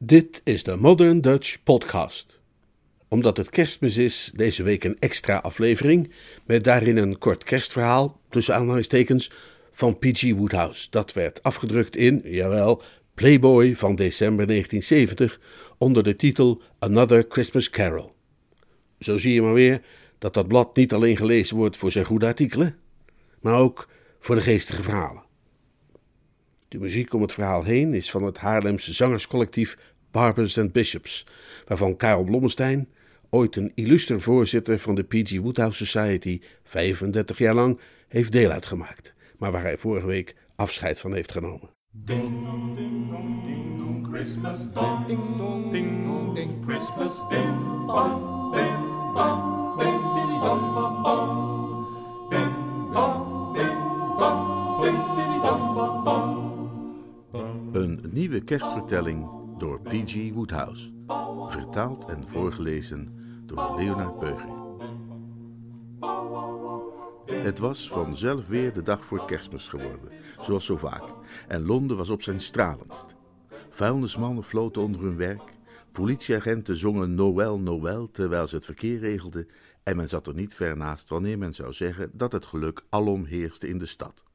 Dit is de Modern Dutch Podcast. Omdat het kerstmis is, deze week een extra aflevering met daarin een kort kerstverhaal, tussen aanhalingstekens, van P.G. Woodhouse. Dat werd afgedrukt in, jawel, Playboy van december 1970 onder de titel Another Christmas Carol. Zo zie je maar weer dat dat blad niet alleen gelezen wordt voor zijn goede artikelen, maar ook voor de geestige verhalen. De muziek om het verhaal heen is van het Haarlemse zangerscollectief Barbers and Bishops, waarvan Karel Blommestein, ooit een illuster voorzitter van de P.G. Woodhouse Society, 35 jaar lang heeft deel uitgemaakt, maar waar hij vorige week afscheid van heeft genomen. Ding dong, ding dong, ding dong, Christmas ding dong, ding dong, ding Christmas. Een nieuwe kerstvertelling door P.G. Woodhouse. Vertaald en voorgelezen door Leonard Beuger. Het was vanzelf weer de dag voor kerstmis geworden, zoals zo vaak. En Londen was op zijn stralendst. Vuilnismannen floten onder hun werk. Politieagenten zongen Noël, Noël terwijl ze het verkeer regelden. En men zat er niet ver naast wanneer men zou zeggen dat het geluk alom heerste in de stad.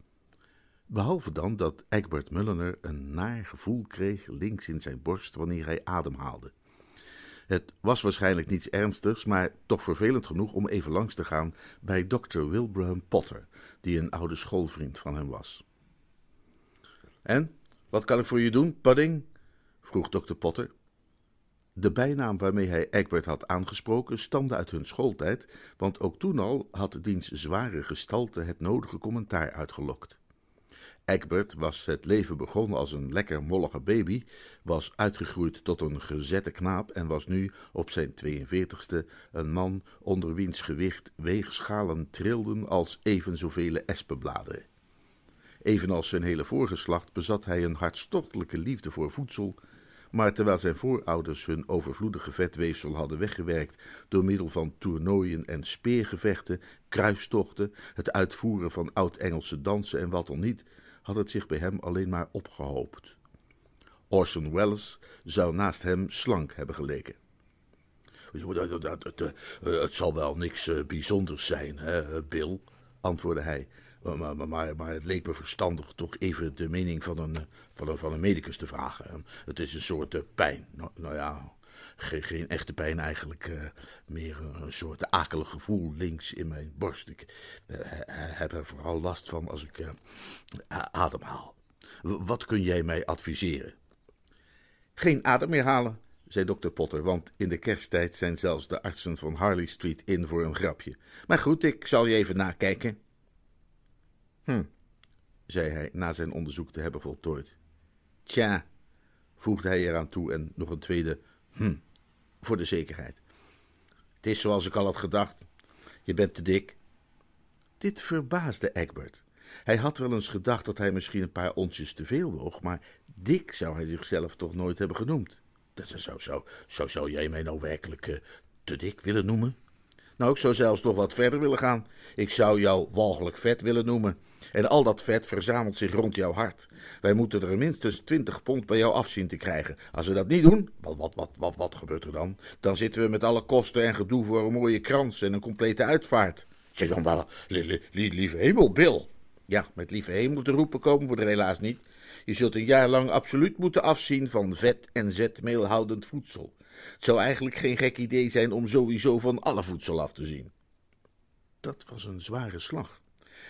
Behalve dan dat Egbert Mulliner een naar gevoel kreeg links in zijn borst wanneer hij ademhaalde. Het was waarschijnlijk niets ernstigs, maar toch vervelend genoeg om even langs te gaan bij Dr. Wilbraham Potter, die een oude schoolvriend van hem was. En, wat kan ik voor je doen, Pudding? vroeg Dr. Potter. De bijnaam waarmee hij Egbert had aangesproken stamde uit hun schooltijd, want ook toen al had diens zware gestalte het nodige commentaar uitgelokt. Egbert was het leven begonnen als een lekker mollige baby, was uitgegroeid tot een gezette knaap en was nu op zijn 42ste een man onder wiens gewicht weegschalen trilden als even zoveel espenbladeren. Evenals zijn hele voorgeslacht bezat hij een hartstochtelijke liefde voor voedsel, maar terwijl zijn voorouders hun overvloedige vetweefsel hadden weggewerkt door middel van toernooien en speergevechten, kruistochten, het uitvoeren van oud-Engelse dansen en wat dan niet, had het zich bij hem alleen maar opgehoopt. Orson Welles zou naast hem slank hebben geleken. Het, zal wel niks eh, bijzonders zijn, hè, Bill, antwoordde hij. Maar, maar, maar, het leek me verstandig toch even de mening van een, van een, van een medicus te vragen. Het is een soort eh, pijn. Nou, nou ja, geen, geen, echte pijn eigenlijk. Uh, meer een, soort akelig gevoel links in mijn borst. Ik uh, heb er vooral last van als ik uh, ademhaal. Wat kun jij mij adviseren? Geen adem meer halen, zei dokter Potter, want in de kersttijd zijn zelfs de artsen van Harley Street in voor een grapje. Maar goed, ik zal je even nakijken. Hm, zei hij na zijn onderzoek te hebben voltooid. Tja, voegde hij eraan toe en nog een tweede hm, voor de zekerheid. Het is zoals ik al had gedacht. Je bent te dik. Dit verbaasde Egbert. Hij had wel eens gedacht dat hij misschien een paar onsjes te veel woog, maar dik zou hij zichzelf toch nooit hebben genoemd. Dat zou, zo, zo zou jij mij nou werkelijk uh, te dik willen noemen? Nou, ik zou zelfs nog wat verder willen gaan. Ik zou jou walgelijk vet willen noemen. En al dat vet verzamelt zich rond jouw hart. Wij moeten er minstens 20 pond bij jou afzien te krijgen. Als we dat niet doen, wat, wat, wat, wat, wat gebeurt er dan? Dan zitten we met alle kosten en gedoe voor een mooie krans en een complete uitvaart. Zeg dan li, lieve hemel, Bill. Ja, met lieve hemel te roepen komen we er helaas niet. Je zult een jaar lang absoluut moeten afzien van vet en zetmeelhoudend voedsel. Het zou eigenlijk geen gek idee zijn om sowieso van alle voedsel af te zien. Dat was een zware slag.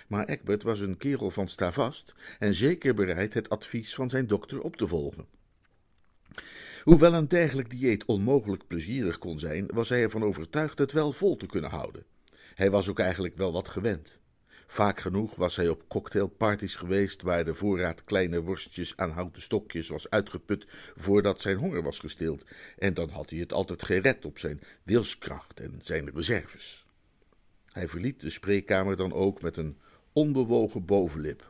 Maar Egbert was een kerel van stavast en zeker bereid het advies van zijn dokter op te volgen. Hoewel een dergelijk dieet onmogelijk plezierig kon zijn, was hij ervan overtuigd het wel vol te kunnen houden. Hij was ook eigenlijk wel wat gewend. Vaak genoeg was hij op cocktailparties geweest waar de voorraad kleine worstjes aan houten stokjes was uitgeput voordat zijn honger was gestild, en dan had hij het altijd gered op zijn wilskracht en zijn reserves. Hij verliet de spreekkamer dan ook met een onbewogen bovenlip.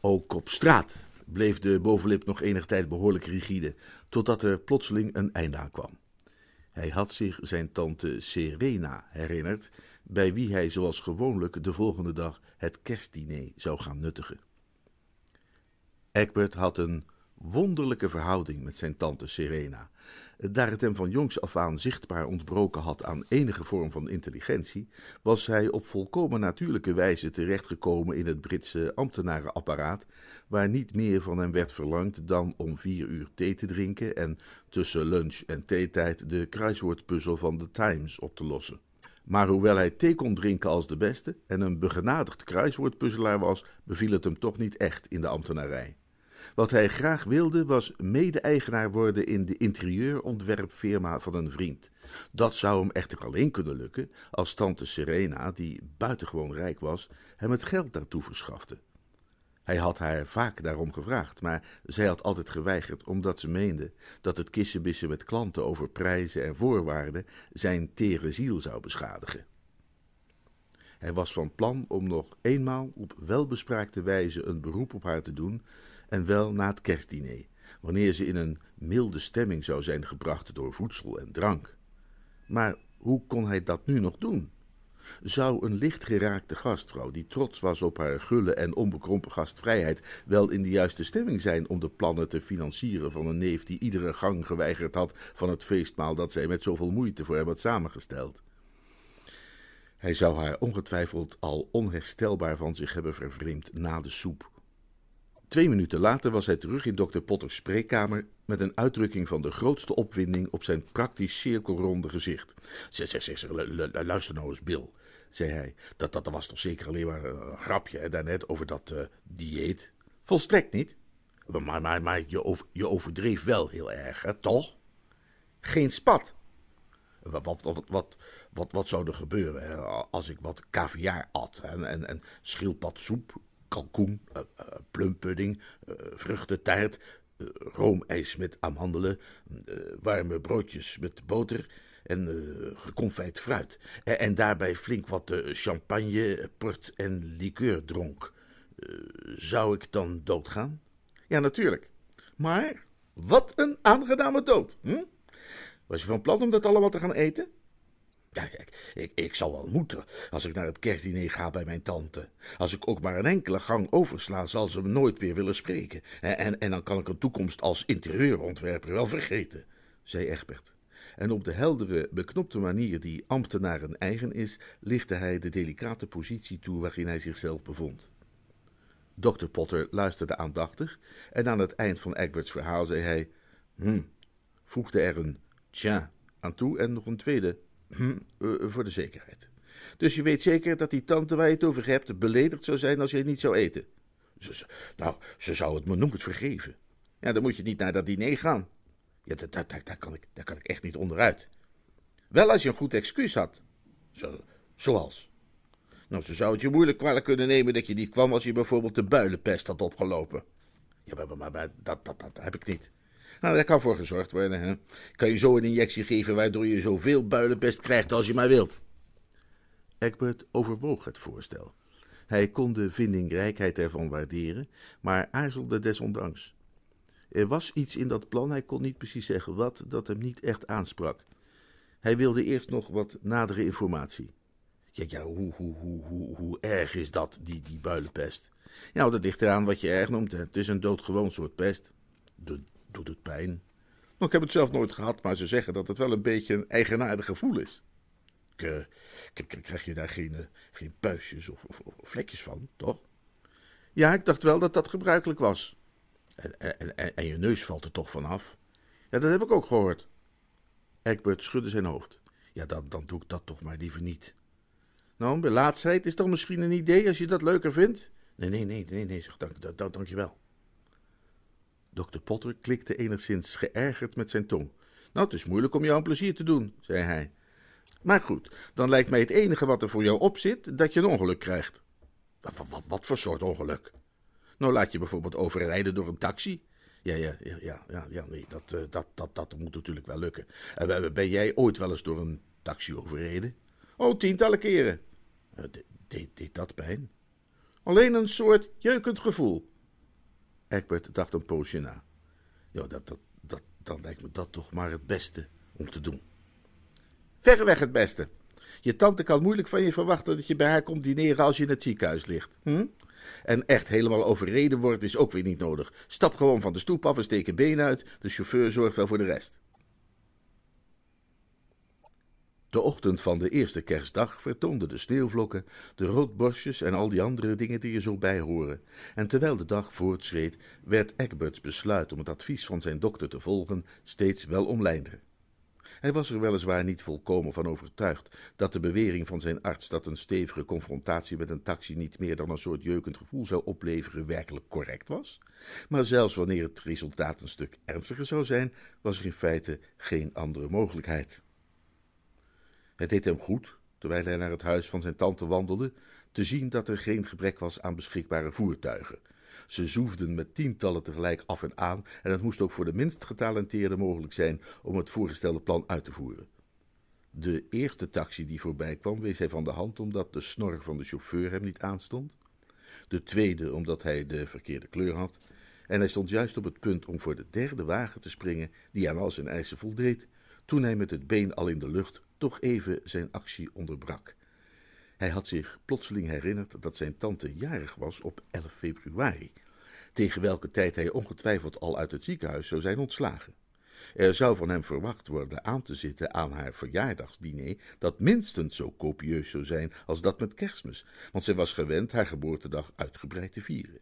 Ook op straat bleef de bovenlip nog enige tijd behoorlijk rigide, totdat er plotseling een einde aan kwam. Hij had zich zijn tante Serena herinnerd, bij wie hij zoals gewoonlijk de volgende dag het kerstdiner zou gaan nuttigen. Egbert had een wonderlijke verhouding met zijn tante Serena. Daar het hem van jongs af aan zichtbaar ontbroken had aan enige vorm van intelligentie, was hij op volkomen natuurlijke wijze terechtgekomen in het Britse ambtenarenapparaat, waar niet meer van hem werd verlangd dan om vier uur thee te drinken en tussen lunch en theetijd de kruiswoordpuzzel van de Times op te lossen. Maar hoewel hij thee kon drinken als de beste en een begenadigd kruiswoordpuzzelaar was, beviel het hem toch niet echt in de ambtenarij. Wat hij graag wilde was mede-eigenaar worden in de interieurontwerpfirma van een vriend. Dat zou hem echter alleen kunnen lukken als tante Serena, die buitengewoon rijk was, hem het geld daartoe verschafte. Hij had haar vaak daarom gevraagd, maar zij had altijd geweigerd omdat ze meende dat het kissenbissen met klanten over prijzen en voorwaarden zijn tere ziel zou beschadigen. Hij was van plan om nog eenmaal op welbespraakte wijze een beroep op haar te doen en wel na het kerstdiner, wanneer ze in een milde stemming zou zijn gebracht door voedsel en drank. Maar hoe kon hij dat nu nog doen? Zou een lichtgeraakte gastvrouw, die trots was op haar gulle en onbekrompen gastvrijheid, wel in de juiste stemming zijn om de plannen te financieren van een neef die iedere gang geweigerd had van het feestmaal dat zij met zoveel moeite voor hem had samengesteld? Hij zou haar ongetwijfeld al onherstelbaar van zich hebben vervreemd na de soep. Twee minuten later was hij terug in dokter Potters spreekkamer met een uitdrukking van de grootste opwinding op zijn praktisch cirkelronde gezicht. Zeg, zeg, zeg, luister nou eens, Bill, zei hij. Dat, dat was toch zeker alleen maar een grapje hè, daarnet over dat uh, dieet? Volstrekt niet. Maar, maar, maar je, je overdreef wel heel erg, hè, toch? Geen spat. Wat, wat, wat, wat, wat, zou er gebeuren als ik wat caviar at en, en, en schildpadsoep kalkoen, uh, uh, plumpudding, uh, vruchtentaart, roomijs met amandelen, warme broodjes met boter en geconfijt fruit. En, en, daarbij flink wat champagne, port en liqueur dronk. zou ik dan doodgaan? Ja, natuurlijk. Maar wat een aangename dood. Hm? Was je van plan om dat allemaal te gaan eten? Ja, ik, ik, ik, zal wel moeten als ik naar het kerstdiner ga bij mijn tante. Als ik ook maar een enkele gang oversla, zal ze me nooit meer willen spreken. En, en, en dan kan ik een toekomst als interieurontwerper wel vergeten, zei Egbert. En op de heldere, beknopte manier die ambtenaren eigen is, lichtte hij de delicate positie toe waarin hij zichzelf bevond. Dr. Potter luisterde aandachtig en aan het eind van Egberts verhaal zei hij: Hm, voegde er een tja aan toe en nog een tweede Hm, uh, voor de zekerheid. Dus je weet zeker dat die tante waar je het over hebt beledigd zou zijn als je niet zou eten? Ze, nou, ze zou het me nooit vergeven. Ja, dan moet je niet naar dat diner gaan. Ja, daar, daar, kan ik, kan ik echt niet onderuit. Wel als je een goed excuus had. Zo, zoals? Nou, ze zou het je moeilijk kwalijk kunnen nemen dat je niet kwam als je bijvoorbeeld de builenpest had opgelopen. Ja, maar, maar, maar dat, dat, dat heb ik niet. Nou, daar kan voor gezorgd worden. Hè? Kan je zo een injectie geven waardoor je zoveel builenpest krijgt als je maar wilt. Egbert overwoog het voorstel. Hij kon de vindingrijkheid ervan waarderen, maar aarzelde desondanks. Er was iets in dat plan, hij kon niet precies zeggen wat, dat hem niet echt aansprak. Hij wilde eerst nog wat nadere informatie. Ja, ja, hoe, hoe, hoe, hoe, hoe erg is dat, die, die builenpest? Ja, dat ligt eraan wat je erg noemt. Het is een doodgewoon soort pest. De doet het pijn. Nou, ik heb het zelf nooit gehad, maar ze zeggen dat het wel een beetje een eigenaardig gevoel is. Uh, krijg je daar geen, uh, geen puistjes of, of, vlekjes van, toch? Ja, ik dacht wel dat dat gebruikelijk was. En, en, en, en je neus valt er toch vanaf? Ja, dat heb ik ook gehoord. Egbert schudde zijn hoofd. Ja, dan, dan doe ik dat toch maar liever niet. Nou, bij laatstheid is dan misschien een idee als je dat leuker vindt? Nee, nee, nee, nee, nee, zeg, dank, dank, dank je wel. Dr. Potter klikte enigszins geërgerd met zijn tong. Nou, het is moeilijk om jou een plezier te doen, zei hij. Maar goed, dan lijkt mij het enige wat er voor jou op zit dat je een ongeluk krijgt. Wat, wat, wat voor soort ongeluk? Nou, laat je bijvoorbeeld overrijden door een taxi. Ja, ja, ja, ja, nee, dat, uh, dat, dat, dat moet natuurlijk wel lukken. Uh, ben jij ooit wel eens door een taxi overreden? Oh, tientallen keren. Uh, deed dat pijn? Alleen een soort jeukend gevoel. Egbert dacht een poosje na. Ja, dat, dat, dat, dan lijkt me dat toch maar het beste om te doen. Verreweg het beste. Je tante kan moeilijk van je verwachten dat je bij haar komt dineren als je in het ziekenhuis ligt. Hm? En echt helemaal overreden wordt is ook weer niet nodig. Stap gewoon van de stoep af en steek een been uit. De chauffeur zorgt wel voor de rest. De ochtend van de eerste kerstdag vertoonden de sneeuwvlokken, de roodborstjes en al die andere dingen die er zo bij horen. En terwijl de dag voortschreed, werd Egberts besluit om het advies van zijn dokter te volgen steeds wel omlijnder. Hij was er weliswaar niet volkomen van overtuigd dat de bewering van zijn arts dat een stevige confrontatie met een taxi niet meer dan een soort jeukend gevoel zou opleveren werkelijk correct was, maar zelfs wanneer het resultaat een stuk ernstiger zou zijn, was er in feite geen andere mogelijkheid. Het deed hem goed, terwijl hij naar het huis van zijn tante wandelde, te zien dat er geen gebrek was aan beschikbare voertuigen. Ze zoefden met tientallen tegelijk af en aan en het moest ook voor de minst getalenteerde mogelijk zijn om het voorgestelde plan uit te voeren. De eerste taxi die voorbij kwam wees hij van de hand omdat de snor van de chauffeur hem niet aanstond. De tweede omdat hij de verkeerde kleur had. En hij stond juist op het punt om voor de derde wagen te springen, die aan al zijn eisen voldeed, toen hij met het been al in de lucht toch even zijn actie onderbrak. Hij had zich plotseling herinnerd dat zijn tante jarig was op 11 februari, tegen welke tijd hij ongetwijfeld al uit het ziekenhuis zou zijn ontslagen. Er zou van hem verwacht worden aan te zitten aan haar verjaardagsdiner, dat minstens zo copieus zou zijn als dat met kerstmis, want zij was gewend haar geboortedag uitgebreid te vieren.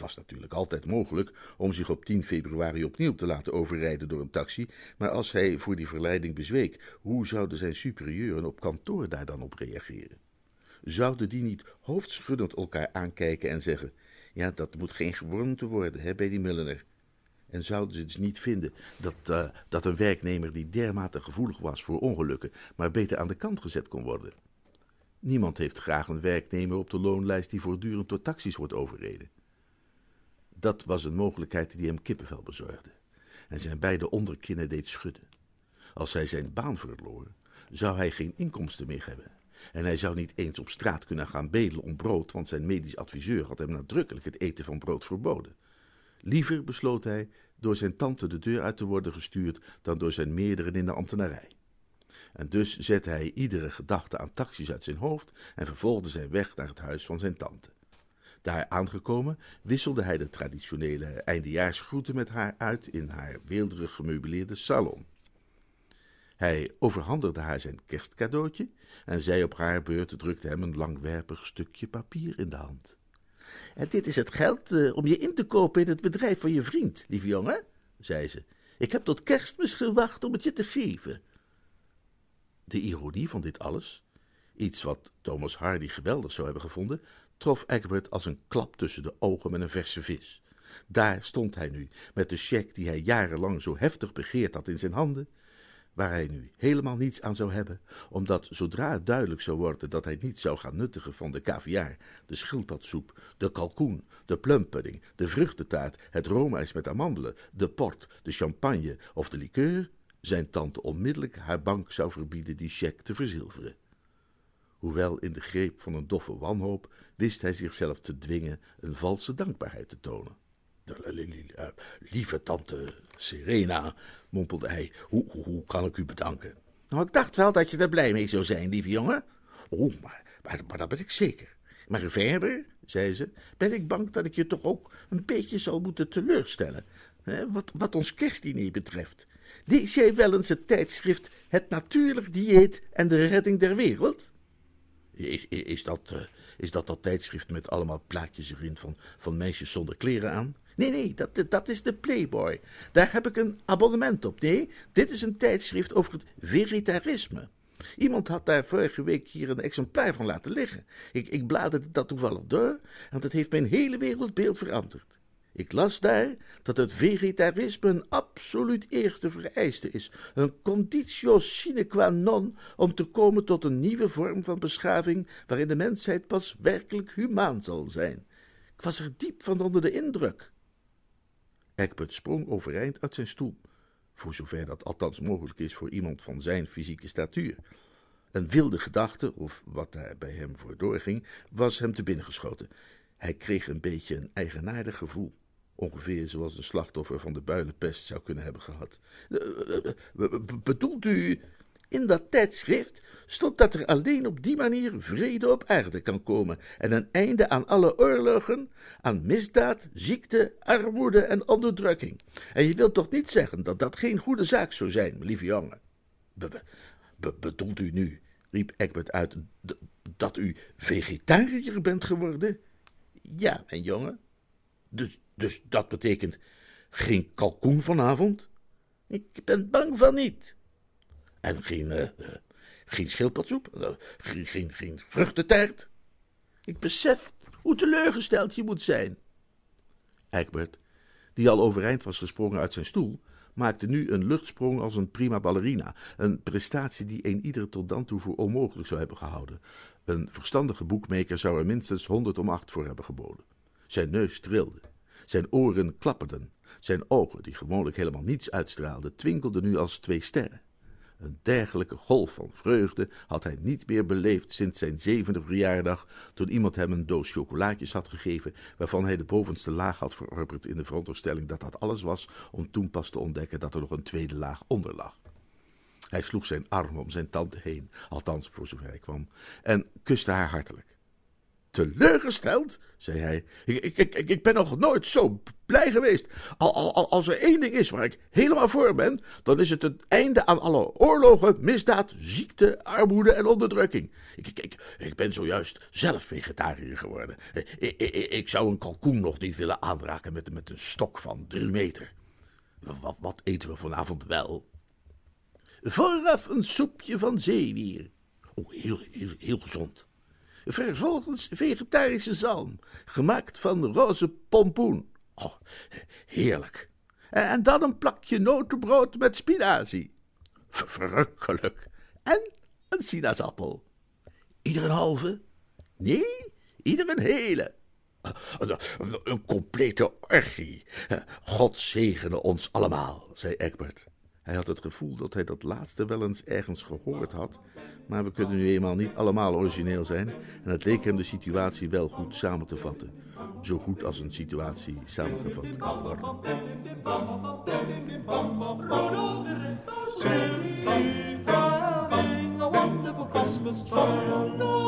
Het was natuurlijk altijd mogelijk om zich op 10 februari opnieuw te laten overrijden door een taxi, maar als hij voor die verleiding bezweek, hoe zouden zijn superieuren op kantoor daar dan op reageren? Zouden die niet hoofdschuddend elkaar aankijken en zeggen: Ja, dat moet geen gewoonte worden hè, bij die? En zouden ze dus niet vinden dat, uh, dat een werknemer die dermate gevoelig was voor ongelukken, maar beter aan de kant gezet kon worden? Niemand heeft graag een werknemer op de loonlijst die voortdurend door taxis wordt overreden. Dat was een mogelijkheid die hem kippenvel bezorgde en zijn beide onderkinnen deed schudden. Als hij zijn baan verloor, zou hij geen inkomsten meer hebben. En hij zou niet eens op straat kunnen gaan bedelen om brood, want zijn medisch adviseur had hem nadrukkelijk het eten van brood verboden. Liever besloot hij door zijn tante de deur uit te worden gestuurd dan door zijn meerderen in de ambtenarij. En dus zette hij iedere gedachte aan taxis uit zijn hoofd en vervolgde zijn weg naar het huis van zijn tante. Daar aangekomen wisselde hij de traditionele eindejaarsgroeten met haar uit in haar weelderig gemeubileerde salon. Hij overhandigde haar zijn kerstcadeautje en zij op haar beurt drukte hem een langwerpig stukje papier in de hand. En dit is het geld uh, om je in te kopen in het bedrijf van je vriend, lieve jongen, zei ze. Ik heb tot kerstmis gewacht om het je te geven. De ironie van dit alles, iets wat Thomas Hardy geweldig zou hebben gevonden, trof Egbert als een klap tussen de ogen met een verse vis. Daar stond hij nu, met de cheque die hij jarenlang zo heftig begeerd had in zijn handen, waar hij nu helemaal niets aan zou hebben, omdat zodra het duidelijk zou worden dat hij niet zou gaan nuttigen van de caviar, de schildpadsoep, de kalkoen, de plumpudding, de vruchtentaart, het roomijs met amandelen, de port, de champagne of de liqueur, zijn tante onmiddellijk haar bank zou verbieden die cheque te verzilveren. Hoewel in de greep van een doffe wanhoop, wist hij zichzelf te dwingen een valse dankbaarheid te tonen. Lieve tante Serena, mompelde hij, hoe, hoe, kan ik u bedanken? Nou, ik dacht wel dat je er blij mee zou zijn, lieve jongen. Oh, maar, maar, dat ben ik zeker. Maar verder, zei ze, ben ik bang dat ik je toch ook een beetje zal moeten teleurstellen. Wat, wat ons kerstdiner betreft. Lees jij wel eens het tijdschrift Het Natuurlijk Dieet en de Redding der Wereld? Is, is, dat, uh, is dat dat tijdschrift met allemaal plaatjes erin van, van meisjes zonder kleren aan? Nee, nee, dat, dat is de Playboy. Daar heb ik een abonnement op. Nee, dit is een tijdschrift over het veritarisme. Iemand had daar vorige week hier een exemplaar van laten liggen. Ik, ik bladerde dat toevallig door, want het heeft mijn hele wereldbeeld veranderd. Ik las daar dat het vegetarisme een absoluut eerste vereiste is, een conditio sine qua non om te komen tot een nieuwe vorm van beschaving waarin de mensheid pas werkelijk humaan zal zijn. Ik was er diep van onder de indruk. Egbert sprong overeind uit zijn stoel, voor zover dat althans mogelijk is voor iemand van zijn fysieke statuur. Een wilde gedachte, of wat daar bij hem voor doorging, was hem te binnen geschoten. Hij kreeg een beetje een eigenaardig gevoel. Ongeveer zoals een slachtoffer van de builenpest zou kunnen hebben gehad. Bedoelt u. In dat tijdschrift stond dat er alleen op die manier vrede op aarde kan komen en een einde aan alle oorlogen, aan misdaad, ziekte, armoede en onderdrukking. En je wilt toch niet zeggen dat dat geen goede zaak zou zijn, lieve jongen? Be be bedoelt u nu, riep Egbert uit, dat u vegetariër bent geworden? Ja, mijn jongen. Dus, dus dat betekent geen kalkoen vanavond? Ik ben bang van niet. En geen, uh, geen schildpadsoep? Uh, geen, geen, geen vruchtentaart? Ik besef hoe teleurgesteld je moet zijn. Egbert, die al overeind was gesprongen uit zijn stoel, maakte nu een luchtsprong als een prima ballerina, een prestatie die een ieder tot dan toe voor onmogelijk zou hebben gehouden. Een verstandige boekmaker zou er minstens honderd om acht voor hebben geboden. Zijn neus trilde, zijn oren klapperden, zijn ogen, die gewoonlijk helemaal niets uitstraalden, twinkelden nu als twee sterren. Een dergelijke golf van vreugde had hij niet meer beleefd sinds zijn zevende verjaardag, toen iemand hem een doos chocolaatjes had gegeven, waarvan hij de bovenste laag had verorberd in de veronderstelling dat dat alles was, om toen pas te ontdekken dat er nog een tweede laag onder lag. Hij sloeg zijn arm om zijn tante heen, althans voor zover hij kwam, en kuste haar hartelijk. Teleurgesteld, zei hij. Ik, ik, ik, ik ben nog nooit zo blij geweest. Al, al, als er één ding is waar ik helemaal voor ben, dan is het het einde aan alle oorlogen, misdaad, ziekte, armoede en onderdrukking. Ik, ik, ik, ik ben zojuist zelf vegetariër geworden. Ik, ik, ik zou een kalkoen nog niet willen aanraken met, met een stok van drie meter. Wat, wat eten we vanavond wel? Vooraf een soepje van zeewier. Oh, heel, heel, heel gezond. Vervolgens vegetarische zalm, gemaakt van roze pompoen. Oh, heerlijk. En dan een plakje notenbrood met spinazie. Verrukkelijk. En een sinaasappel. Ieder een halve? Nee, ieder een hele. Een complete orgie. God zegene ons allemaal, zei Egbert. Hij had het gevoel dat hij dat laatste wel eens ergens gehoord had, maar we kunnen nu eenmaal niet allemaal origineel zijn en het leek hem de situatie wel goed samen te vatten. Zo goed als een situatie samengevat kan worden. Last